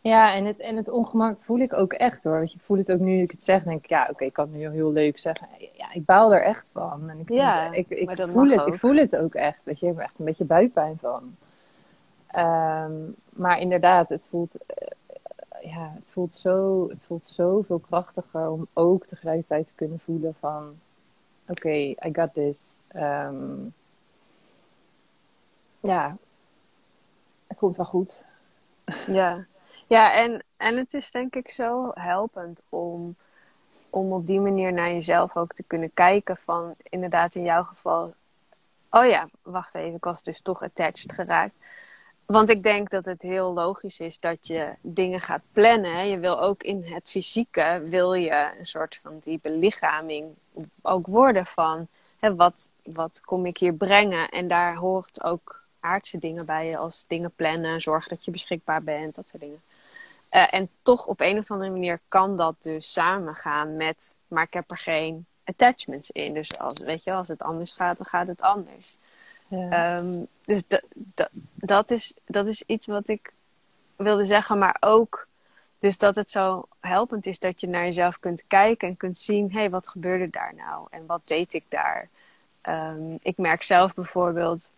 Ja, en het, en het ongemak voel ik ook echt hoor. Want je voelt het ook nu ik het zeg. denk ik, ja, oké, ik kan het nu heel leuk zeggen. Ja, ik baal er echt van. En ik, ja, ik, ik, voel het, ik voel het ook echt. Dat je hebt echt een beetje buikpijn van. Ehm, maar inderdaad, het voelt, uh, ja, het, voelt zo, het voelt zoveel krachtiger om ook tegelijkertijd te kunnen voelen van... Oké, I got this. Um, ja, het komt wel goed. Ja, ja, en, en het is denk ik zo helpend om, om op die manier naar jezelf ook te kunnen kijken. Van inderdaad, in jouw geval. Oh ja, wacht even, ik was dus toch attached geraakt. Want ik denk dat het heel logisch is dat je dingen gaat plannen. Je wil ook in het fysieke, wil je een soort van die belichaming ook worden van... Hè, wat, wat kom ik hier brengen? En daar hoort ook aardse dingen bij als dingen plannen, zorg dat je beschikbaar bent, dat soort dingen. Uh, en toch op een of andere manier kan dat dus samengaan met, maar ik heb er geen attachments in. Dus als, weet je, als het anders gaat, dan gaat het anders. Ja. Um, dus dat, is, dat is iets wat ik wilde zeggen, maar ook dus dat het zo helpend is dat je naar jezelf kunt kijken en kunt zien, hé, hey, wat gebeurde daar nou en wat deed ik daar? Um, ik merk zelf bijvoorbeeld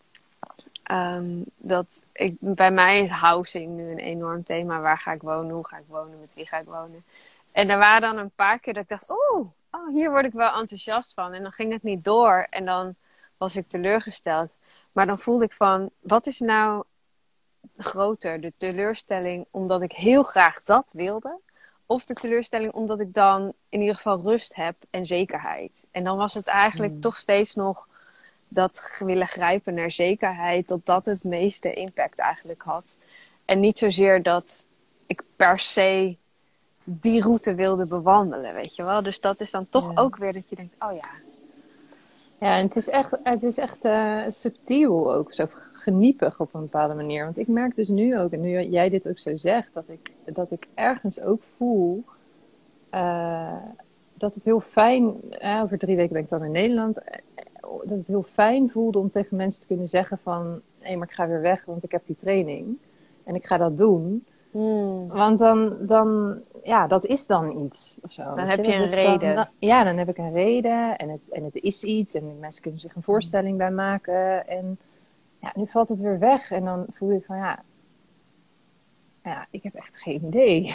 Um, dat ik, bij mij is housing nu een enorm thema. Waar ga ik wonen? Hoe ga ik wonen? Met wie ga ik wonen? En er waren dan een paar keer dat ik dacht, oh, oh, hier word ik wel enthousiast van. En dan ging het niet door en dan was ik teleurgesteld. Maar dan voelde ik van, wat is nou groter? De teleurstelling omdat ik heel graag dat wilde? Of de teleurstelling omdat ik dan in ieder geval rust heb en zekerheid? En dan was het eigenlijk hmm. toch steeds nog dat willen grijpen naar zekerheid, dat dat het meeste impact eigenlijk had. En niet zozeer dat ik per se die route wilde bewandelen, weet je wel. Dus dat is dan toch ook weer dat je denkt, oh ja. Ja, en het is echt, het is echt uh, subtiel ook, zo geniepig op een bepaalde manier. Want ik merk dus nu ook, en nu jij dit ook zo zegt, dat ik, dat ik ergens ook voel uh, dat het heel fijn, over drie weken ben ik dan in Nederland, dat het heel fijn voelde om tegen mensen te kunnen zeggen van... hé, maar ik ga weer weg, want ik heb die training. En ik ga dat doen. Hmm. Want dan, dan, ja, dat is dan iets. Of zo. Dan heb je, een reden. ja, dan heb ik een reden en het, en het is iets. En mensen kunnen zich een voorstelling bij maken. En ja, nu valt het weer weg. En dan voel je van, ja, ja ik heb echt geen idee.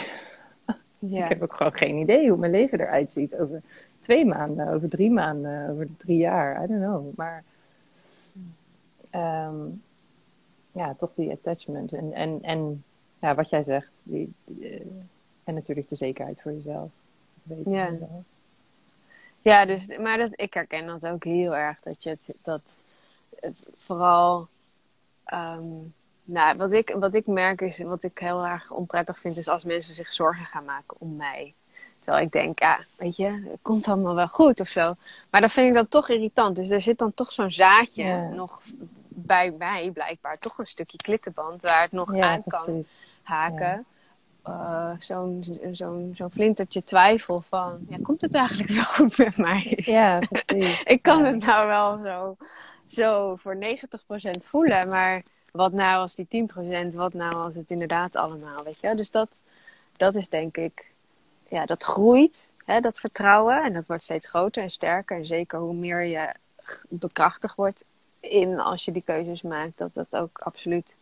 Ja. ik heb ook gewoon geen idee hoe mijn leven eruit ziet over twee maanden, over drie maanden, over drie jaar. I don't know. Maar um, ja, toch die attachment. En, en, en ja, wat jij zegt. Die, die, en natuurlijk de zekerheid voor jezelf. ja. Ja, dus, maar dat, ik herken dat ook heel erg. Dat je het, dat vooral. Um, nou, wat ik, wat ik merk is, wat ik heel erg onprettig vind, is als mensen zich zorgen gaan maken om mij. Terwijl ik denk, ja, weet je, het komt allemaal wel goed of zo. Maar dan vind ik dat toch irritant. Dus er zit dan toch zo'n zaadje Ja. nog bij mij, blijkbaar. Toch een stukje klittenband waar het nog Ja, aan kan precies. Haken. Eh, zo'n zo'n zo'n flintertje twijfel van, ja, komt het eigenlijk wel goed met mij? Ja, precies. Ik kan Ja. het nou wel zo, zo voor 90% voelen, maar wat nou als die 10%, wat nou als het inderdaad allemaal, weet je? Dus dat, dat is denk ik, ja, dat groeit, hè, dat vertrouwen. En dat wordt steeds groter en sterker. En zeker hoe meer je bekrachtigd wordt in als je die keuzes maakt, dat dat ook absoluut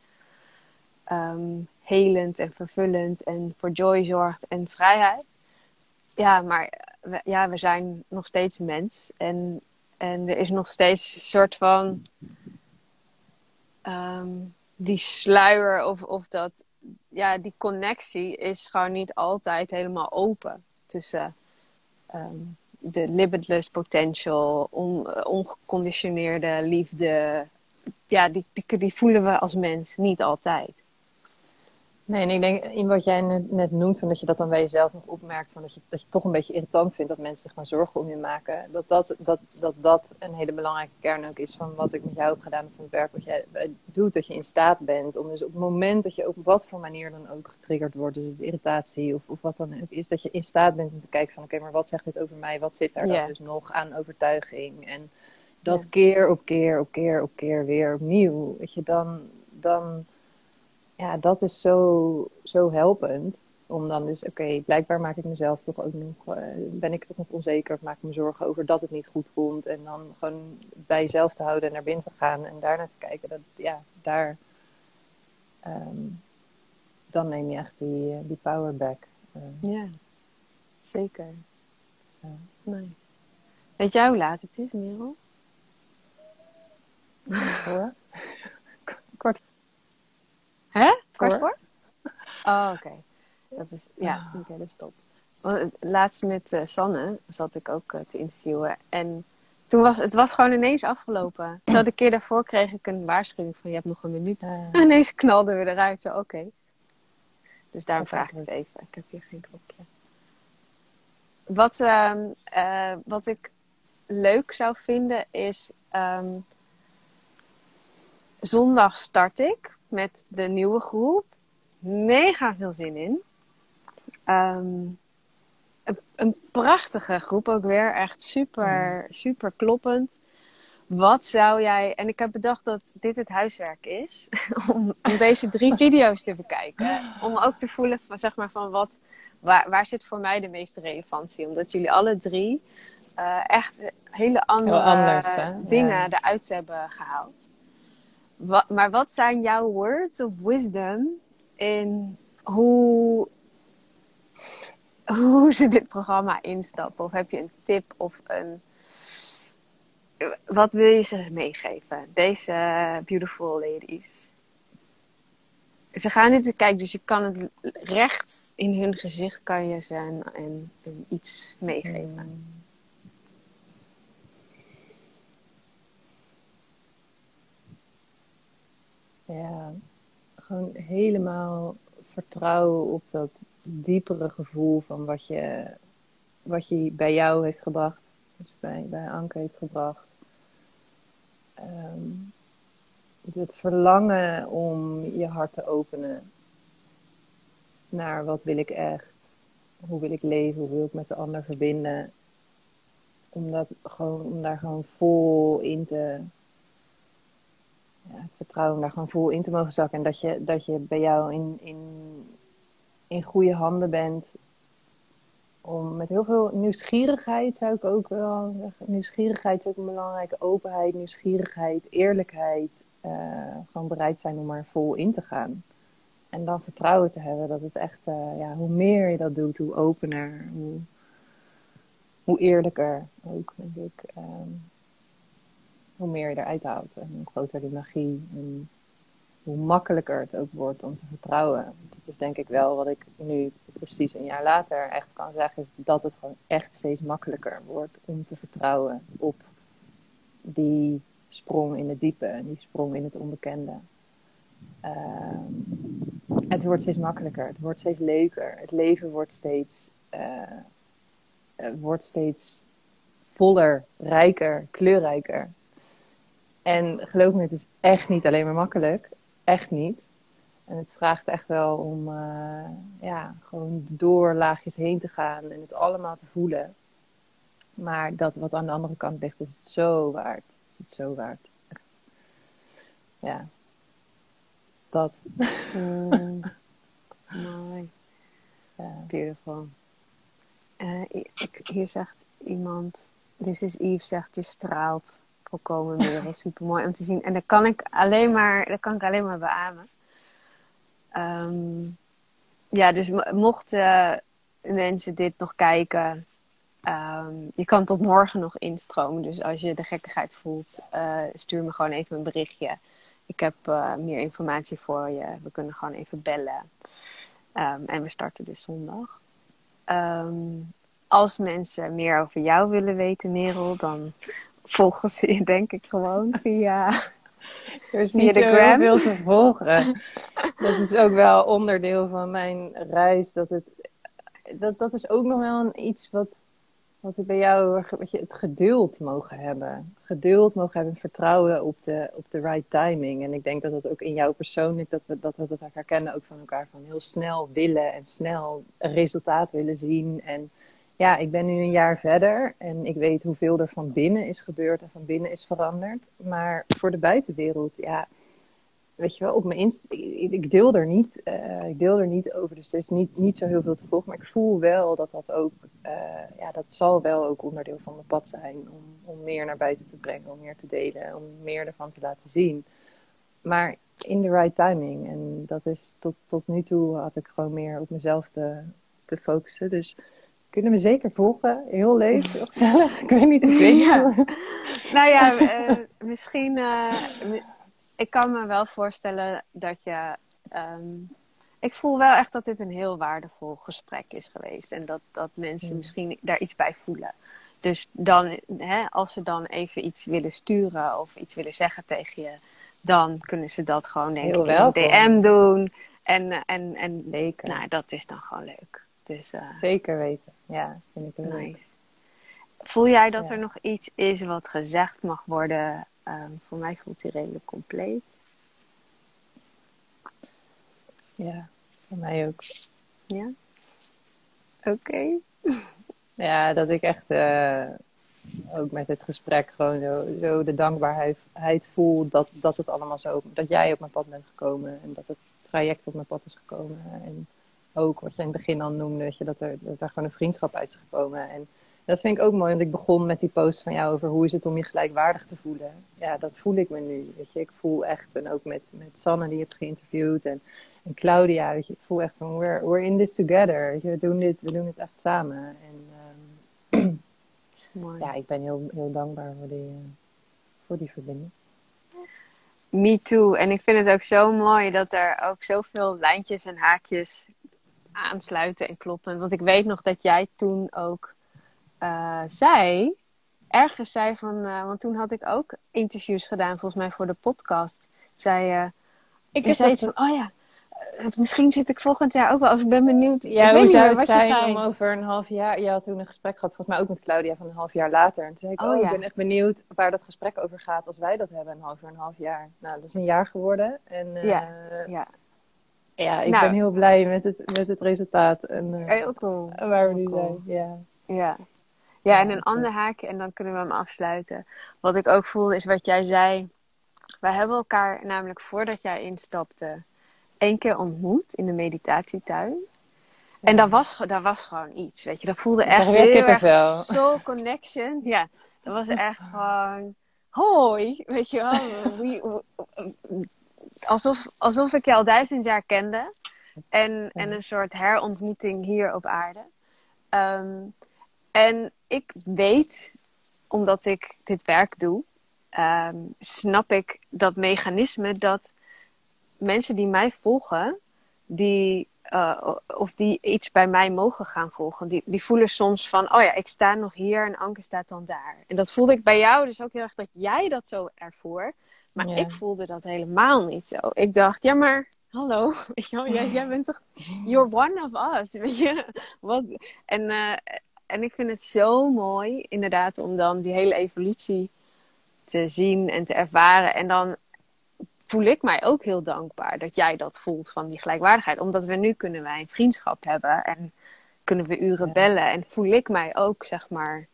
ehm, helend en vervullend en voor joy zorgt en vrijheid. Ja, maar we, ja, we zijn nog steeds mens. En, en er is nog steeds een soort van ehm, die sluier of, of dat, ja, die connectie is gewoon niet altijd helemaal open tussen ehm, de limitless potential, on, ongeconditioneerde liefde. Ja, die, die voelen we als mens niet altijd. Nee, en ik denk in wat jij net, net noemt, van dat je dat dan bij jezelf nog opmerkt, van dat, je, dat je het toch een beetje irritant vindt dat mensen zich maar zorgen om je maken. Dat dat, dat, dat dat een hele belangrijke kern ook is van wat ik met jou heb gedaan, van het werk wat jij eh, doet, dat je in staat bent om dus op het moment dat je op wat voor manier dan ook getriggerd wordt, dus het irritatie of, of wat dan ook is, dat je in staat bent om te kijken van oké, maar wat zegt dit over mij, wat zit daar dan dus nog aan overtuiging? En dat keer op keer op keer op keer weer opnieuw, weet je, dan... dan ja, dat is zo, zo helpend. Om dan dus, oké, blijkbaar maak ik mezelf toch ook nog, eh, ben ik toch nog onzeker of maak ik me zorgen over dat het niet goed komt. En dan gewoon bij jezelf te houden en naar binnen te gaan en daarna te kijken. Dat, ja, daar, ehm, dan neem je echt die, eh, die power back. Eh, Ja, zeker. Ja. Nee. Weet jij hoe laat het is, Merel? hoor. Kort. Hè? Kwart Hoor. voor? Oh, oké. Dat is, ja, oké, dat is top. Want Laatst met eh, Sanne zat ik ook eh, te interviewen. En toen was het was gewoon ineens afgelopen. Terwijl de keer daarvoor kreeg ik een waarschuwing van je hebt nog een minuut. Eh, En ineens knalden we eruit. Zo, oké. Dus daarom vraag ik het even. Ik heb hier geen knopje. Wat, ehm, eh, wat ik leuk zou vinden is... ehm, zondag start ik met de nieuwe groep. Mega veel zin in. Ehm, een, een prachtige groep ook weer. Echt super, super kloppend. Wat zou jij... En ik heb bedacht dat dit het huiswerk is. om, om deze drie video's te bekijken. Om ook te voelen van, zeg maar, van wat... Waar, waar zit voor mij de meeste relevantie? Omdat jullie alle drie eh, echt hele andere anders, dingen Ja. eruit hebben gehaald. Maar wat zijn jouw words of wisdom in hoe, hoe ze dit programma instappen? Of heb je een tip of een. Wat wil je ze meegeven? Deze beautiful ladies. Ze gaan niet kijken, dus je kan het recht in hun gezicht kan je ze en, en, en iets meegeven. Ja, gewoon helemaal vertrouwen op dat diepere gevoel van wat je, wat je bij jou heeft gebracht. Dus bij, bij Anke heeft gebracht. Ehm, het verlangen om je hart te openen naar wat wil ik echt. Hoe wil ik leven? Hoe wil ik met de ander verbinden? Om, dat gewoon, om daar gewoon vol in te, het vertrouwen daar gewoon vol in te mogen zakken. En dat je, dat je bij jou in, in, in goede handen bent. Om met heel veel nieuwsgierigheid zou ik ook wel zeggen. Nieuwsgierigheid is ook een belangrijke openheid, nieuwsgierigheid, eerlijkheid. eh, gewoon bereid zijn om er vol in te gaan. En dan vertrouwen te hebben dat het echt, eh, ja, hoe meer je dat doet, hoe opener, hoe, hoe eerlijker ook, denk ik. ehm, hoe meer je eruit haalt en hoe groter de magie hoe makkelijker het ook wordt om te vertrouwen. Dat is denk ik wel wat ik nu precies een jaar later echt kan zeggen, is dat het gewoon echt steeds makkelijker wordt om te vertrouwen op die sprong in het diepe en die sprong in het onbekende. Ehm, het wordt steeds makkelijker, het wordt steeds leuker, het leven wordt steeds, eh, uh, wordt steeds voller, rijker, kleurrijker. En geloof me, het is echt niet alleen maar makkelijk. Echt niet. En het vraagt echt wel om uh, ja, gewoon door laagjes heen te gaan en het allemaal te voelen. Maar dat wat aan de andere kant ligt, is het zo waard. Is het zo waard. Ja. Dat. Mm. Mooi. Ja. Beautiful. Uh, ik, hier zegt iemand, This is Eve zegt, je straalt volkomen meer. Super mooi om te zien. En dat kan ik alleen maar, dat kan ik alleen maar beamen. Um, ja, dus mochten mensen dit nog kijken, um, je kan tot morgen nog instromen. Dus als je de gekkigheid voelt, uh, stuur me gewoon even een berichtje. Ik heb uh, meer informatie voor je. We kunnen gewoon even bellen. Um, en we starten dus zondag. als mensen meer over jou willen weten, Merel, dan volgen ze je denk ik gewoon via er is niet zo veel te volgen. dat is ook wel onderdeel van mijn reis. Dat, het, dat, dat is ook nog wel een iets wat, wat ik bij jou wat je, het geduld mogen hebben. Geduld mogen hebben, vertrouwen op de, op de right timing. En ik denk dat dat ook in jou persoonlijk, dat we dat, we dat herkennen ook van elkaar. Van heel snel willen en snel een resultaat willen zien. En ja, ik ben nu een jaar verder en ik weet hoeveel er van binnen is gebeurd en van binnen is veranderd. Maar voor de buitenwereld, ja, weet je wel, op mijn Insta, ik deel er niet, uh, ik deel er niet over, dus er is niet, niet zo heel veel te volgen. Maar ik voel wel dat dat ook, uh, ja, dat zal wel ook onderdeel van mijn pad zijn om, om meer naar buiten te brengen, om meer te delen, om meer ervan te laten zien. Maar in de right timing. En dat is tot, tot nu toe had ik gewoon meer op mezelf te, te focussen. Dus kunnen me zeker volgen. Heel leuk, heel gezellig. Ik weet niet of ja. Nou ja, uh, misschien... Uh, ik kan me wel voorstellen dat je... Um, ik voel wel echt dat dit een heel waardevol gesprek is geweest. En dat, dat mensen misschien daar iets bij voelen. Dus dan, hè, als ze dan even iets willen sturen of iets willen zeggen tegen je... Dan kunnen ze dat gewoon denk ik in een DM doen. En, en, en Lekker. nou, dat is dan gewoon leuk. Dus, uh, Zeker weten. Ja, vind ik nice. leuk. Voel jij dat er nog iets is wat gezegd mag worden? Um, voor mij voelt hij redelijk compleet. Ja, voor mij ook. Ja? Oké. Okay. ja, dat ik echt uh, ook met het gesprek gewoon zo, zo de dankbaarheid voel dat, dat het allemaal zo, dat jij op mijn pad bent gekomen en dat het traject op mijn pad is gekomen. En ook wat je in het begin al noemde, dat, je, dat, er, dat er gewoon een vriendschap uit is gekomen. En dat vind ik ook mooi, want ik begon met die post van jou over hoe is het om je gelijkwaardig te voelen. Ja, dat voel ik me nu. Weet je, ik voel echt, en ook met, met Sanne die je hebt geïnterviewd en, en Claudia, weet je, ik voel echt van we're, we're in this together. Weet je, we doen dit, we doen dit echt samen. En um, mooi. ja, ik ben heel, heel dankbaar voor die, uh, voor die verbinding. Me too. En ik vind het ook zo mooi dat er ook zoveel lijntjes en haakjes aansluiten en kloppen. Want ik weet nog dat jij toen ook uh, zei, ergens zei van, uh, want toen had ik ook interviews gedaan, volgens mij voor de podcast. Zei je, uh, ik je zei iets van, oh ja, eh, misschien zit ik volgend jaar ook wel, of ik ben benieuwd. Ja, hoe zou het zijn om over een half jaar, je had toen een gesprek gehad, volgens mij ook met Claudia van een half jaar later. En toen zei ik, oh, oh ik ben echt benieuwd waar dat gesprek over gaat als wij dat hebben, een half, een half jaar. Nou, dat is een jaar geworden. En, ja, ja. Ja, ik nou, ben heel blij met het, met het resultaat. En, uh, heel cool. Waar we nu zijn. Ja. ja. Ja, en een ander haakje, en dan kunnen we hem afsluiten. Wat ik ook voelde is wat jij zei. Wij hebben elkaar namelijk voordat jij instapte één keer ontmoet in de meditatietuin. En dat was, dat was gewoon iets, weet je. Dat voelde echt heel erg soul connection. Ja, dat was echt gewoon... Hoi, weet je wel. Alsof, alsof ik je al duizend jaar kende. En, en een soort herontmoeting hier op aarde. Um, en ik weet, omdat ik dit werk doe, um, snap ik dat mechanisme dat mensen die mij volgen, die, uh, of die iets bij mij mogen gaan volgen, die, die voelen soms van, oh ja, ik sta nog hier en Anke staat dan daar. En dat voelde ik bij jou dus ook heel erg dat jij dat zo ervoor. Maar ik voelde dat helemaal niet zo. Ik dacht, ja, maar hallo, jij, jij bent toch, you're one of us, weet je. Wat, en uh, En ik vind het zo mooi, inderdaad, om dan die hele evolutie te zien en te ervaren. En dan voel ik mij ook heel dankbaar dat jij dat voelt van die gelijkwaardigheid. Omdat we nu kunnen wij een vriendschap hebben en kunnen we uren bellen. En voel ik mij ook, zeg maar,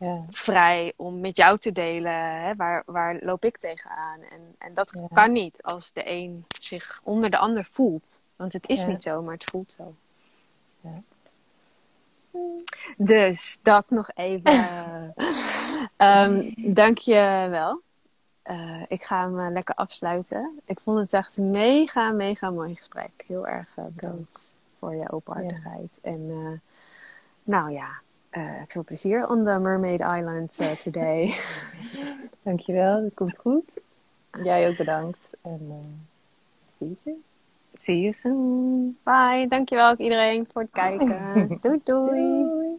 ja. vrij om met jou te delen. Hè? Waar, waar loop ik tegenaan? En, en dat kan niet als de een zich onder de ander voelt. Want het is niet zo, maar het voelt zo. Dus dat nog even. um, dank je wel. Uh, ik ga hem uh, lekker afsluiten. Ik vond het echt een mega, mega mooi gesprek. Heel erg uh, bedankt voor je openhartigheid. En nou ja, veel plezier on the Mermaid Island today. Dankjewel, dat komt goed. Jij ook bedankt. En see you soon. See you soon. Bye. Dankjewel ook iedereen voor het kijken. doei. doei. doei.